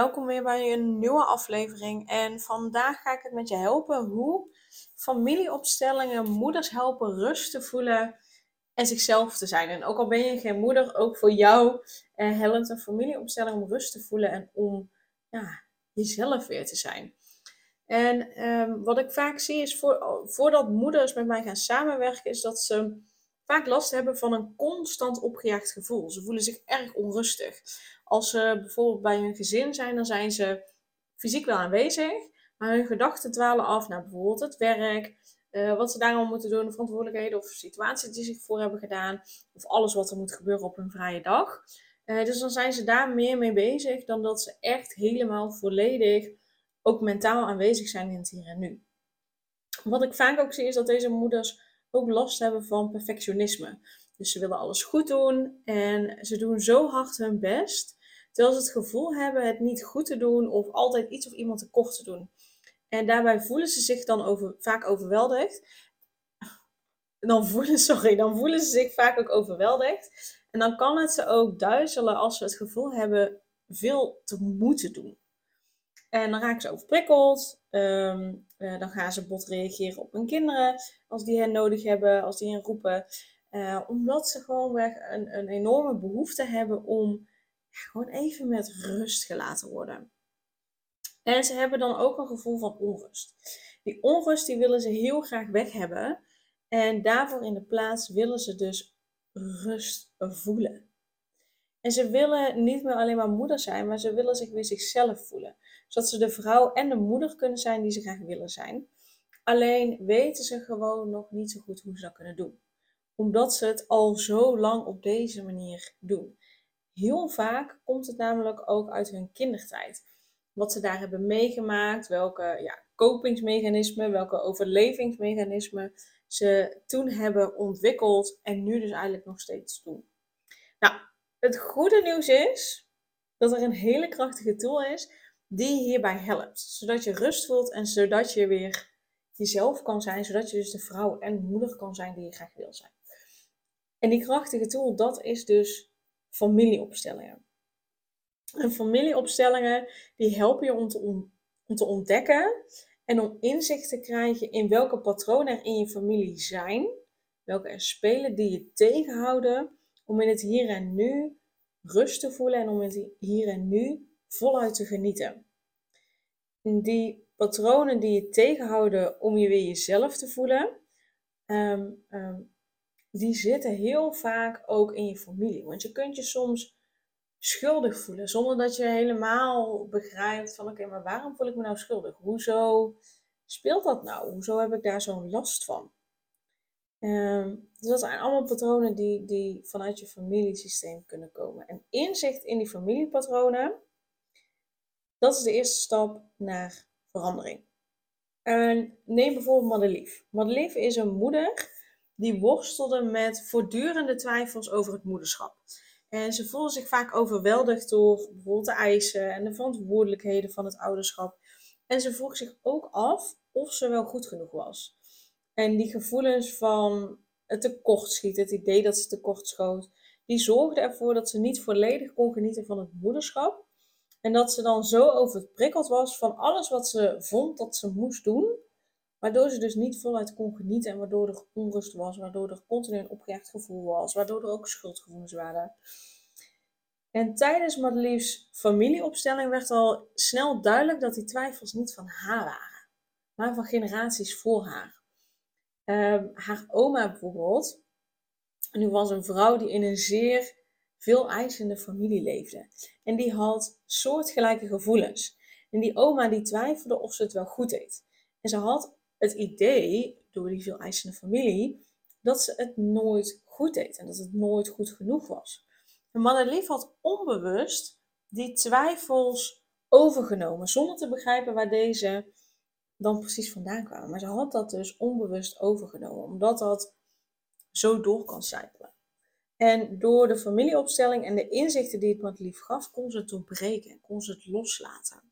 Welkom weer bij een nieuwe aflevering. En vandaag ga ik het met je helpen hoe familieopstellingen moeders helpen rust te voelen en zichzelf te zijn. En ook al ben je geen moeder, ook voor jou eh, helpt een familieopstelling om rust te voelen en om ja, jezelf weer te zijn. En ehm, wat ik vaak zie is voor, voordat moeders met mij gaan samenwerken, is dat ze vaak last hebben van een constant opgejaagd gevoel. Ze voelen zich erg onrustig. Als ze bijvoorbeeld bij hun gezin zijn, dan zijn ze fysiek wel aanwezig, maar hun gedachten dwalen af naar bijvoorbeeld het werk, uh, wat ze daar allemaal moeten doen, de verantwoordelijkheden of situaties die ze zich voor hebben gedaan, of alles wat er moet gebeuren op hun vrije dag. Uh, dus dan zijn ze daar meer mee bezig dan dat ze echt helemaal volledig ook mentaal aanwezig zijn in het hier en nu. Wat ik vaak ook zie is dat deze moeders ook last hebben van perfectionisme. Dus ze willen alles goed doen en ze doen zo hard hun best, terwijl ze het gevoel hebben het niet goed te doen of altijd iets of iemand tekort te doen. En daarbij voelen ze zich dan over, vaak overweldigd. Dan voelen, sorry, dan voelen ze zich vaak ook overweldigd. En dan kan het ze ook duizelen als ze het gevoel hebben veel te moeten doen. En dan raken ze overprikkeld. Eh, dan gaan ze bot reageren op hun kinderen als die hen nodig hebben, als die hen roepen. Uh, omdat ze gewoon een, een enorme behoefte hebben om gewoon even met rust gelaten worden. En ze hebben dan ook een gevoel van onrust. Die onrust die willen ze heel graag weg hebben. En daarvoor in de plaats willen ze dus rust voelen. En ze willen niet meer alleen maar moeder zijn, maar ze willen zich weer zichzelf voelen. Zodat ze de vrouw en de moeder kunnen zijn die ze graag willen zijn. Alleen weten ze gewoon nog niet zo goed hoe ze dat kunnen doen. Omdat ze het al zo lang op deze manier doen. Heel vaak komt het namelijk ook uit hun kindertijd. Wat ze daar hebben meegemaakt, welke ja, kopingsmechanismen, welke overlevingsmechanismen ze toen hebben ontwikkeld en nu dus eigenlijk nog steeds doen. Nou, het goede nieuws is dat er een hele krachtige tool is die hierbij helpt. Zodat je rust voelt en zodat je weer jezelf kan zijn. Zodat je dus de vrouw en moeder kan zijn die je graag wil zijn. En die krachtige tool, dat is dus familieopstellingen. En familieopstellingen die helpen je om te, ontdekken en om inzicht te krijgen in welke patronen er in je familie zijn. Welke er spelen die je tegenhouden om in het hier en nu rust te voelen en om het hier en nu voluit te genieten. die patronen die je tegenhouden om je weer jezelf te voelen, ehm, ehm, die zitten heel vaak ook in je familie. Want je kunt je soms schuldig voelen, zonder dat je helemaal begrijpt van oké, maar waarom voel ik me nou schuldig? Hoezo speelt dat nou? Hoezo heb ik daar zo'n last van? Um, dus dat zijn allemaal patronen die, die vanuit je familiesysteem kunnen komen. En inzicht in die familiepatronen, dat is de eerste stap naar verandering. En neem bijvoorbeeld Madelief. Madelief is een moeder die worstelde met voortdurende twijfels over het moederschap. En ze voelde zich vaak overweldigd door bijvoorbeeld de eisen en de verantwoordelijkheden van het ouderschap. En ze vroeg zich ook af of ze wel goed genoeg was. En die gevoelens van het tekortschieten, het idee dat ze tekort schoot, die zorgden ervoor dat ze niet volledig kon genieten van het moederschap. En dat ze dan zo overprikkeld was van alles wat ze vond dat ze moest doen. Waardoor ze dus niet voluit kon genieten en waardoor er onrust was, waardoor er continu een opgejaagd gevoel was, waardoor er ook schuldgevoelens waren. En tijdens Madelief's familieopstelling werd al snel duidelijk dat die twijfels niet van haar waren, maar van generaties voor haar. Ehm, haar oma bijvoorbeeld, nu was een vrouw die in een zeer veel eisende familie leefde. En die had soortgelijke gevoelens. En die oma die twijfelde of ze het wel goed deed. En ze had het idee, door die veel eisende familie, dat ze het nooit goed deed en dat het nooit goed genoeg was. En Madelief had onbewust die twijfels overgenomen zonder te begrijpen waar deze dan precies vandaan kwamen. Maar ze had dat dus onbewust overgenomen, omdat dat zo door kan sijpelen. En door de familieopstelling en de inzichten die het matlief gaf, kon ze het doorbreken, kon ze het loslaten.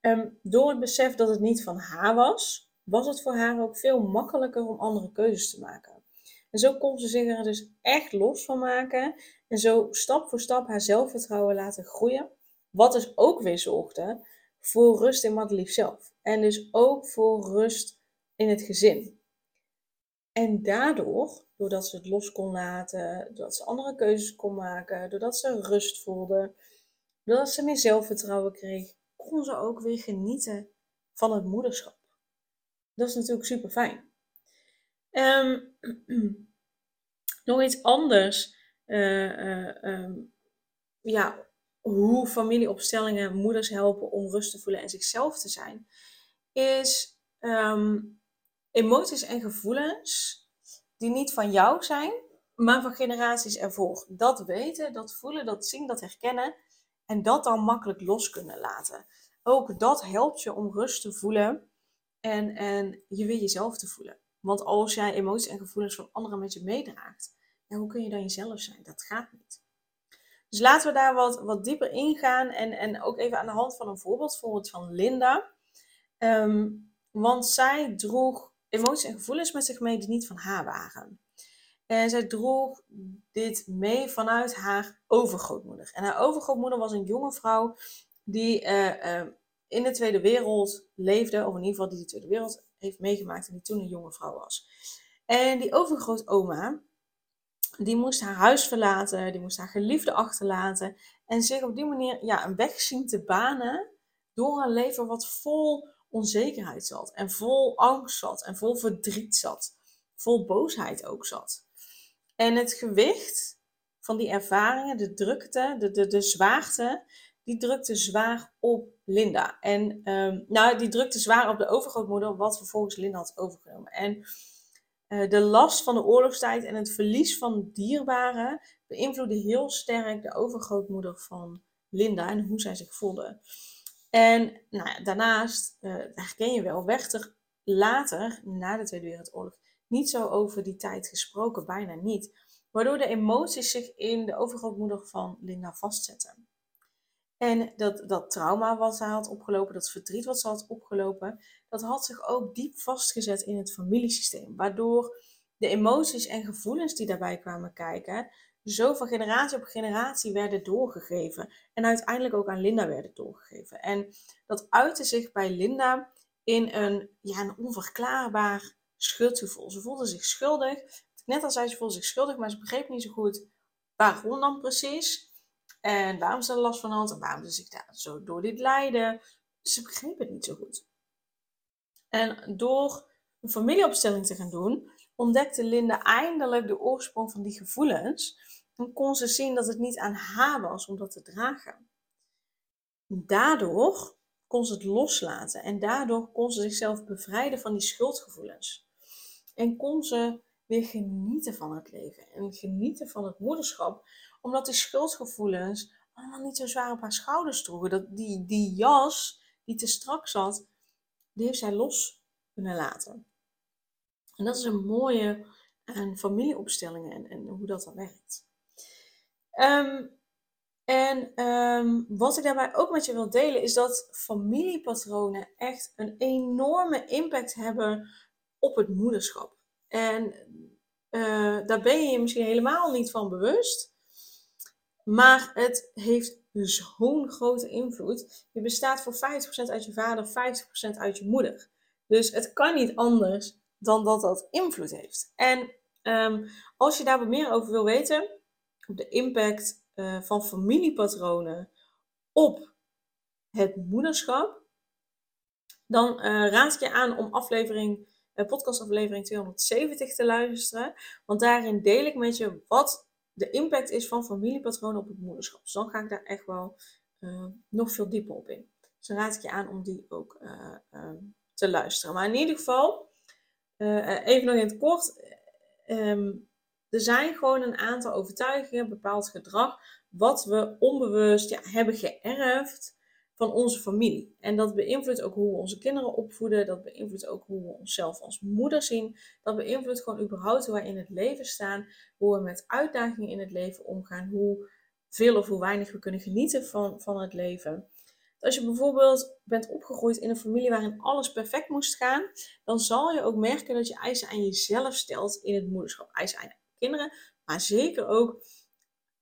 Um, door het besef dat het niet van haar was, was het voor haar ook veel makkelijker om andere keuzes te maken. En zo kon ze zich er dus echt los van maken en zo stap voor stap haar zelfvertrouwen laten groeien. Wat dus ook weer zorgde voor rust in Madelief zelf. En dus ook voor rust in het gezin. En daardoor, doordat ze het los kon laten, doordat ze andere keuzes kon maken, doordat ze rust voelde, doordat ze meer zelfvertrouwen kreeg, kon ze ook weer genieten van het moederschap. Dat is natuurlijk super fijn. Ehm, nog iets anders. Uh, uh, um, ja, hoe familieopstellingen moeders helpen om rust te voelen en zichzelf te zijn, is um, emoties en gevoelens die niet van jou zijn, maar van generaties ervoor. Dat weten, dat voelen, dat zien, dat herkennen en dat dan makkelijk los kunnen laten. Ook dat helpt je om rust te voelen en, en je weer jezelf te voelen. Want als jij emoties en gevoelens van anderen met je meedraagt, ja, hoe kun je dan jezelf zijn? Dat gaat niet. Dus laten we daar wat, wat dieper ingaan en, en ook even aan de hand van een voorbeeld, bijvoorbeeld van Linda. Ehm, want zij droeg emoties en gevoelens met zich mee die niet van haar waren. En zij droeg dit mee vanuit haar overgrootmoeder. En haar overgrootmoeder was een jonge vrouw die uh, uh, in de Tweede Wereld leefde, of in ieder geval die de Tweede Wereld heeft meegemaakt en die toen een jonge vrouw was. En die overgrootoma, die moest haar huis verlaten, die moest haar geliefde achterlaten en zich op die manier ja, een weg zien te banen door een leven wat vol onzekerheid zat en vol angst zat en vol verdriet zat, vol boosheid ook zat. En het gewicht van die ervaringen, de drukte, de, de, de zwaarte, die drukte zwaar op Linda. En um, nou, die drukte zwaar op de overgrootmoeder, wat vervolgens Linda had overgenomen. En uh, de last van de oorlogstijd en het verlies van dierbaren beïnvloedde heel sterk de overgrootmoeder van Linda en hoe zij zich voelde. En nou daarnaast, uh, herken je wel, werd er later, na de Tweede Wereldoorlog, niet zo over die tijd gesproken, bijna niet. Waardoor de emoties zich in de overgrootmoeder van Linda vastzetten. En dat, dat trauma wat ze had opgelopen, dat verdriet wat ze had opgelopen, dat had zich ook diep vastgezet in het familiesysteem. Waardoor de emoties en gevoelens die daarbij kwamen kijken, zo van generatie op generatie werden doorgegeven. En uiteindelijk ook aan Linda werden doorgegeven. En dat uitte zich bij Linda in een, ja, een onverklaarbaar schuldgevoel. Ze voelde zich schuldig. Net als zij, ze voelde zich schuldig, maar ze begreep niet zo goed waarom dan precies. En waarom ze er last van had en waarom ze zich daar zo door dit lijden. Ze begreep het niet zo goed. En door een familieopstelling te gaan doen, ontdekte Linda eindelijk de oorsprong van die gevoelens. En kon ze zien dat het niet aan haar was om dat te dragen. Daardoor kon ze het loslaten en daardoor kon ze zichzelf bevrijden van die schuldgevoelens. En kon ze weer genieten van het leven en genieten van het moederschap, omdat die schuldgevoelens allemaal niet zo zwaar op haar schouders droegen. Dat die, die jas die te strak zat, die heeft zij los kunnen laten. En dat is een mooie aan familieopstellingen en, en hoe dat dan werkt. Um, en um, wat ik daarbij ook met je wil delen is dat familiepatronen echt een enorme impact hebben op het moederschap. En uh, daar ben je je misschien helemaal niet van bewust. Maar het heeft zo'n grote invloed. Je bestaat voor 50% uit je vader, 50% uit je moeder. Dus het kan niet anders dan dat dat invloed heeft. En um, als je daar wat meer over wil weten, op de impact uh, van familiepatronen op het moederschap, dan uh, raad ik je aan om aflevering, podcastaflevering 270 te luisteren. Want daarin deel ik met je wat de impact is van familiepatronen op het moederschap. Dus dan ga ik daar echt wel nog veel dieper op in. Dus dan raad ik je aan om die ook te luisteren. Maar in ieder geval, even nog in het kort. Um, er zijn gewoon een aantal overtuigingen, bepaald gedrag, wat we onbewust hebben geërfd van onze familie. En dat beïnvloedt ook hoe we onze kinderen opvoeden. Dat beïnvloedt ook hoe we onszelf als moeder zien. Dat beïnvloedt gewoon überhaupt hoe wij in het leven staan. Hoe we met uitdagingen in het leven omgaan. Hoe veel of hoe weinig we kunnen genieten van, van het leven. Als je bijvoorbeeld bent opgegroeid in een familie waarin alles perfect moest gaan, dan zal je ook merken dat je eisen aan jezelf stelt in het moederschap. Eisen aan kinderen, maar zeker ook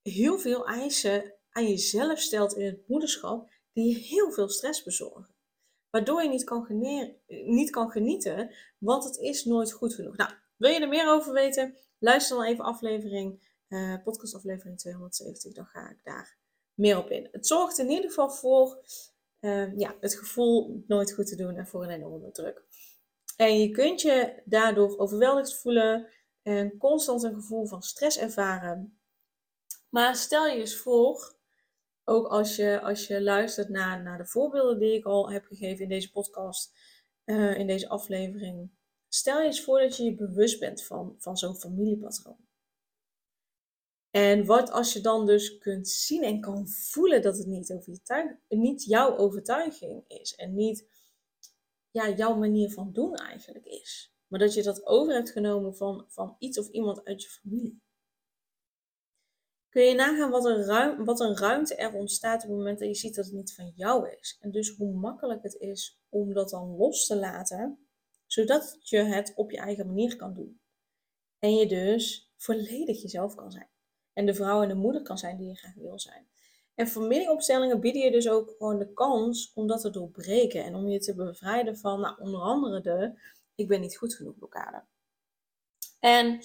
heel veel eisen aan jezelf stelt in het moederschap, die heel veel stress bezorgen. Waardoor je niet kan, niet kan genieten, want het is nooit goed genoeg. Nou, wil je er meer over weten? Luister dan even aflevering, uh, podcastaflevering 270, dan ga ik daar meer op in. Het zorgt in ieder geval voor uh, ja, het gevoel nooit goed te doen en voor een enorme druk. En je kunt je daardoor overweldigd voelen en constant een gevoel van stress ervaren. Maar stel je eens voor, ook als je, als je luistert naar, naar de voorbeelden die ik al heb gegeven in deze podcast, uh, in deze aflevering. Stel je eens voor dat je je bewust bent van, van zo'n familiepatroon. En wat als je dan dus kunt zien en kan voelen dat het niet, over je niet jouw overtuiging is en niet ja, jouw manier van doen eigenlijk is. Maar dat je dat over hebt genomen van, van iets of iemand uit je familie. Kun je nagaan wat een, ruim, wat een ruimte er ontstaat op het moment dat je ziet dat het niet van jou is. En dus hoe makkelijk het is om dat dan los te laten, zodat je het op je eigen manier kan doen. En je dus volledig jezelf kan zijn en de vrouw en de moeder kan zijn die je graag wil zijn. En familieopstellingen bieden je dus ook gewoon de kans om dat te doorbreken en om je te bevrijden van nou, onder andere de ik ben niet goed genoeg blokkade. En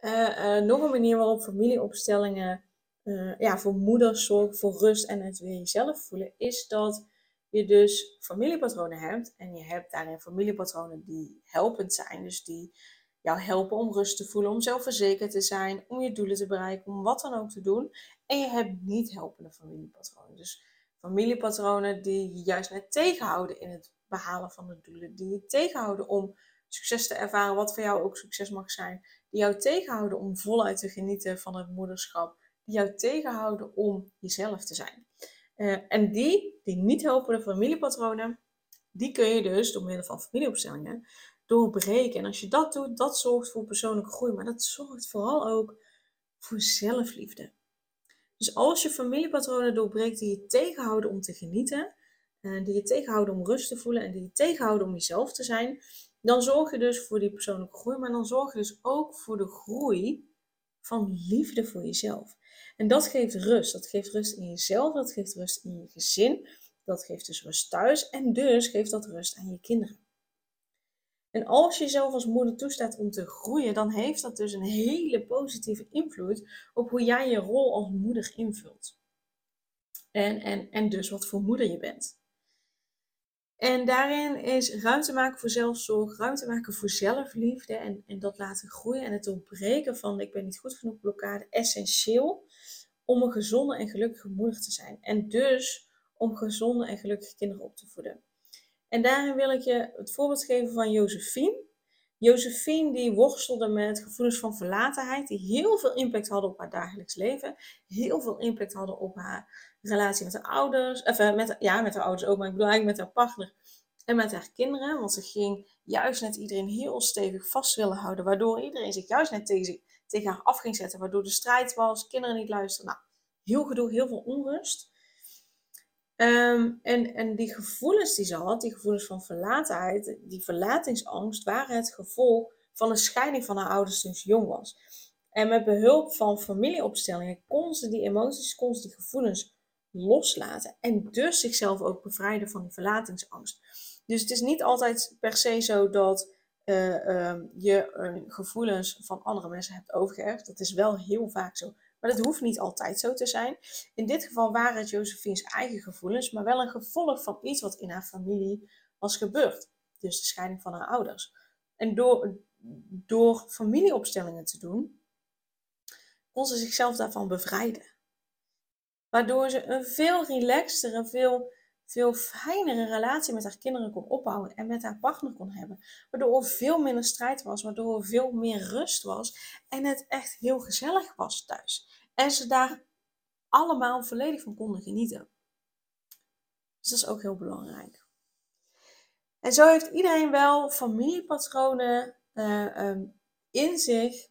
uh, uh, nog een manier waarop familieopstellingen uh, ja, voor moeders zorgen voor rust en het weer jezelf voelen, is dat je dus familiepatronen hebt. En je hebt daarin familiepatronen die helpend zijn, dus die jou helpen om rust te voelen, om zelfverzekerd te zijn, om je doelen te bereiken, om wat dan ook te doen. En je hebt niet helpende familiepatronen. Dus familiepatronen die je juist net tegenhouden in het behalen van de doelen, die je tegenhouden om succes te ervaren, wat voor jou ook succes mag zijn, die jou tegenhouden om voluit te genieten van het moederschap, die jou tegenhouden om jezelf te zijn. Uh, en die, die niet helpende familiepatronen, die kun je dus door middel van familieopstellingen doorbreken. En als je dat doet, dat zorgt voor persoonlijke groei, maar dat zorgt vooral ook voor zelfliefde. Dus als je familiepatronen doorbreekt die je tegenhouden om te genieten, eh, die je tegenhouden om rust te voelen en die je tegenhouden om jezelf te zijn, dan zorg je dus voor die persoonlijke groei, maar dan zorg je dus ook voor de groei van liefde voor jezelf. En dat geeft rust. Dat geeft rust in jezelf, dat geeft rust in je gezin, dat geeft dus rust thuis en dus geeft dat rust aan je kinderen. En als je jezelf als moeder toestaat om te groeien, dan heeft dat dus een hele positieve invloed op hoe jij je rol als moeder invult. En, en, en dus wat voor moeder je bent. En daarin is ruimte maken voor zelfzorg, ruimte maken voor zelfliefde en, en dat laten groeien en het doorbreken van ik ben niet goed genoeg blokkade essentieel om een gezonde en gelukkige moeder te zijn. En dus om gezonde en gelukkige kinderen op te voeden. En daarin wil ik je het voorbeeld geven van Josephine. Josephine die worstelde met gevoelens van verlatenheid, die heel veel impact hadden op haar dagelijks leven, heel veel impact hadden op haar relatie met haar ouders, of eh, met, ja, met haar ouders ook, maar ik bedoel eigenlijk met haar partner en met haar kinderen, want ze ging juist net iedereen heel stevig vast willen houden, waardoor iedereen zich juist net tegen, tegen haar af ging zetten, waardoor de strijd was, kinderen niet luisteren. Nou, heel gedoe, heel veel onrust. Ehm, en, en die gevoelens die ze had, die gevoelens van verlatenheid, die verlatingsangst, waren het gevolg van een scheiding van haar ouders toen ze jong was. En met behulp van familieopstellingen kon ze die emoties, kon ze die gevoelens loslaten. En dus zichzelf ook bevrijden van die verlatingsangst. Dus het is niet altijd per se zo dat uh, uh, je uh, gevoelens van andere mensen hebt overgeërfd. Dat is wel heel vaak zo. Maar dat hoeft niet altijd zo te zijn. In dit geval waren het Josephine's eigen gevoelens, maar wel een gevolg van iets wat in haar familie was gebeurd. Dus de scheiding van haar ouders. En door, door familieopstellingen te doen, kon ze zichzelf daarvan bevrijden. Waardoor ze een veel relaxter, een veel, veel fijnere relatie met haar kinderen kon opbouwen en met haar partner kon hebben. Waardoor er veel minder strijd was, waardoor er veel meer rust was en het echt heel gezellig was thuis. En ze daar allemaal volledig van konden genieten. Dus dat is ook heel belangrijk. En zo heeft iedereen wel familiepatronen uh, um, in zich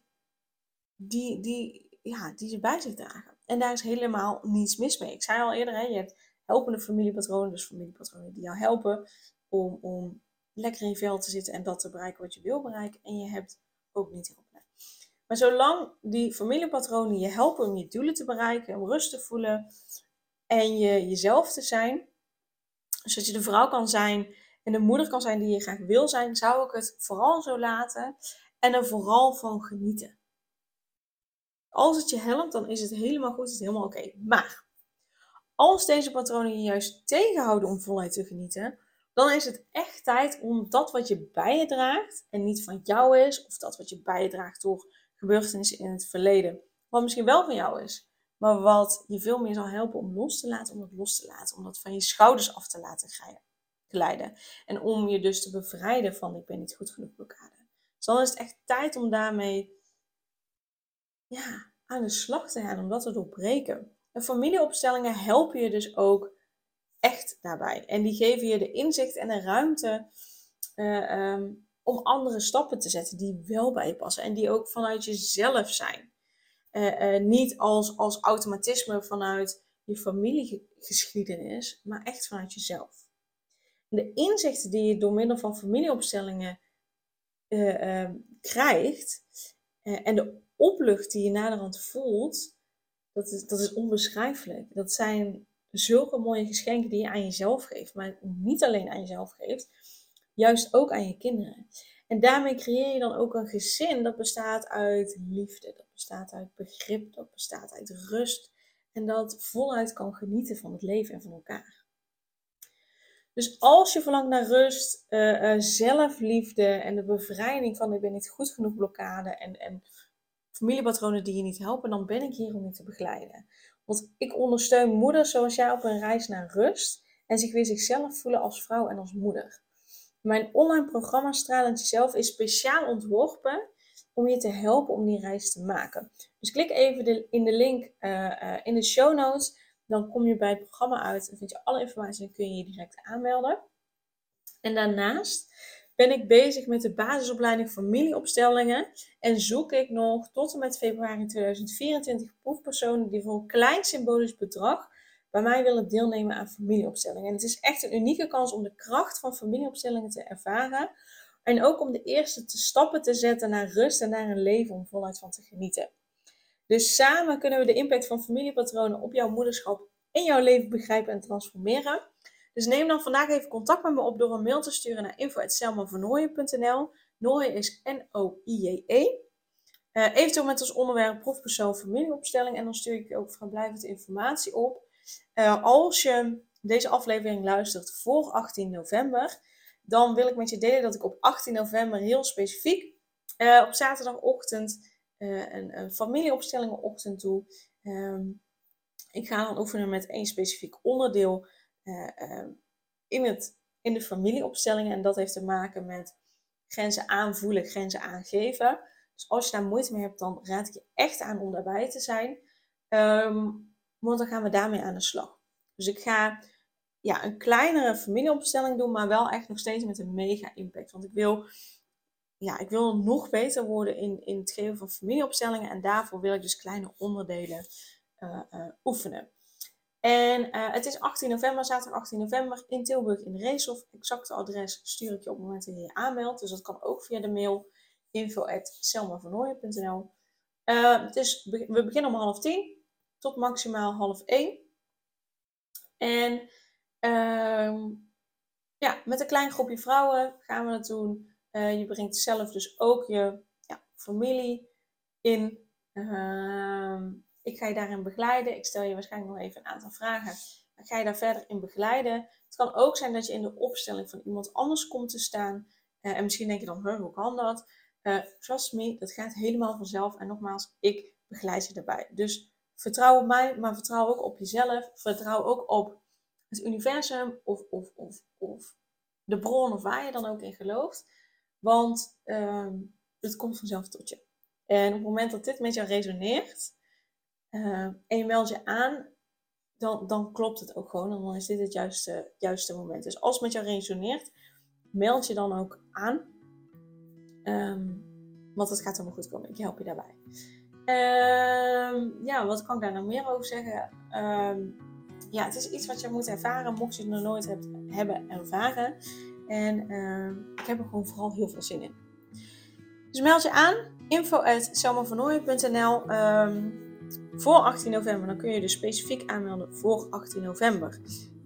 die, die, ja, die ze bij zich dragen. En daar is helemaal niets mis mee. Ik zei al eerder, hè, je hebt helpende familiepatronen, dus familiepatronen die jou helpen om, om lekker in je vel te zitten en dat te bereiken wat je wil bereiken. En je hebt ook niet helpen. Maar zolang die familiepatronen je helpen om je doelen te bereiken, om rust te voelen en je jezelf te zijn, zodat je de vrouw kan zijn en de moeder kan zijn die je graag wil zijn, zou ik het vooral zo laten en er vooral van genieten. Als het je helpt, dan is het helemaal goed, is het helemaal oké. Maar als deze patronen je juist tegenhouden om voluit te genieten, dan is het echt tijd om dat wat je bij je draagt en niet van jou is, of dat wat je bij je draagt door gebeurtenissen in het verleden, wat misschien wel van jou is, maar wat je veel meer zal helpen om los te laten, om het los te laten, om dat van je schouders af te laten glijden. En om je dus te bevrijden van ik ben niet goed genoeg blokkade. Dus dan is het echt tijd om daarmee ja, aan de slag te gaan, om dat te doorbreken. En familieopstellingen helpen je dus ook echt daarbij. En die geven je de inzicht en de ruimte uh, um, om andere stappen te zetten die wel bij je passen en die ook vanuit jezelf zijn. Uh, uh, niet als, als automatisme vanuit je familiegeschiedenis, maar echt vanuit jezelf. de inzichten die je door middel van familieopstellingen uh, krijgt en de oplucht die je naderhand voelt, dat is, dat is onbeschrijfelijk. Dat zijn zulke mooie geschenken die je aan jezelf geeft, maar niet alleen aan jezelf geeft, juist ook aan je kinderen. En daarmee creëer je dan ook een gezin dat bestaat uit liefde, dat bestaat uit begrip, dat bestaat uit rust en dat voluit kan genieten van het leven en van elkaar. Dus als je verlangt naar rust, uh, uh, zelfliefde en de bevrijding van ik ben niet goed genoeg blokkade en, en familiepatronen die je niet helpen, dan ben ik hier om je te begeleiden. Want ik ondersteun moeders zoals jij op een reis naar rust en zich weer zichzelf voelen als vrouw en als moeder. Mijn online programma Stralend Jezelf is speciaal ontworpen om je te helpen om die reis te maken. Dus klik even in de link uh, uh, in de show notes. Dan kom je bij het programma uit en vind je alle informatie en kun je je direct aanmelden. En daarnaast ben ik bezig met de basisopleiding familieopstellingen en zoek ik nog tot en met februari 2024 proefpersonen die voor een klein symbolisch bedrag bij mij willen deelnemen aan familieopstellingen. En het is echt een unieke kans om de kracht van familieopstellingen te ervaren en ook om de eerste te stappen te zetten naar rust en naar een leven om voluit van te genieten. Dus samen kunnen we de impact van familiepatronen op jouw moederschap in jouw leven begrijpen en transformeren. Dus neem dan vandaag even contact met me op door een mail te sturen naar info.selmavernooien.nl. Nooien is N-O-I-J-E. Uh, eventueel met als onderwerp proefpersoon familieopstelling. En dan stuur ik je ook vrijblijvend informatie op. Uh, als je deze aflevering luistert voor 18 november, dan wil ik met je delen dat ik op 18 november heel specifiek uh, op zaterdagochtend een, een familieopstellingenochtend doe. Um, ik ga dan oefenen met één specifiek onderdeel in, het, in de familieopstellingen. En dat heeft te maken met grenzen aanvoelen, grenzen aangeven. Dus als je daar moeite mee hebt, dan raad ik je echt aan om daarbij te zijn. Um, want dan gaan we daarmee aan de slag. Dus ik ga ja, een kleinere familieopstelling doen, maar wel echt nog steeds met een mega impact. Want ik wil, ja, ik wil nog beter worden in, in het geven van familieopstellingen. En daarvoor wil ik dus kleine onderdelen uh, uh, oefenen. En uh, het is 18 november, zaterdag 18 november in Tilburg in Reeshof. Exacte adres stuur ik je op het moment dat je je aanmeldt. Dus dat kan ook via de mail info.selmavernooien.nl uh, Dus we beginnen om half tien tot maximaal half één. En uh, ja, met een klein groepje vrouwen gaan we dat doen. Uh, je brengt zelf dus ook je ja, familie in. Ik ga je daarin begeleiden. Ik stel je waarschijnlijk nog even een aantal vragen. Ga je daar verder in begeleiden. Het kan ook zijn dat je in de opstelling van iemand anders komt te staan. Uh, en misschien denk je dan, hoe kan dat? Uh, trust me, dat gaat helemaal vanzelf. En nogmaals, ik begeleid je daarbij. Dus vertrouw op mij, maar vertrouw ook op jezelf. Vertrouw ook op het universum of, of, of, of de bron of waar je dan ook in gelooft. Want uh, het komt vanzelf tot je. En op het moment dat dit met jou resoneert, uh, en je meldt je aan, dan, dan klopt het ook gewoon. En dan is dit het juiste, juiste moment. Dus als het met jou resoneert, meld je dan ook aan. Ehm, want het gaat helemaal goed komen. Ik help je daarbij. Ehm, ja, wat kan ik daar nou meer over zeggen? Ehm, ja, het is iets wat je moet ervaren, mocht je het nog nooit hebben ervaren. En ik heb er gewoon vooral heel veel zin in. Dus meld je aan, info voor 18 november. Dan kun je dus specifiek aanmelden voor 18 november.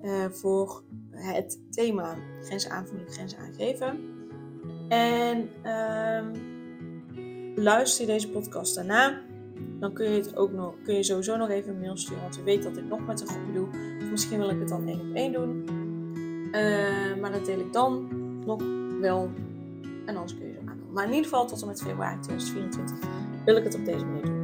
Uh, voor het thema grenzen aanvoelen, grenzen aangeven. En um, luister je deze podcast daarna. Dan kun je, het ook nog, kun je sowieso nog even een mail sturen. Want je weet dat ik nog met een groepje doe. Of misschien wil ik het dan één op één doen. Uh, maar dat deel ik dan nog wel. En anders kun je zo aanmelden. Maar in ieder geval tot en met februari 2024 wil ik het op deze manier doen.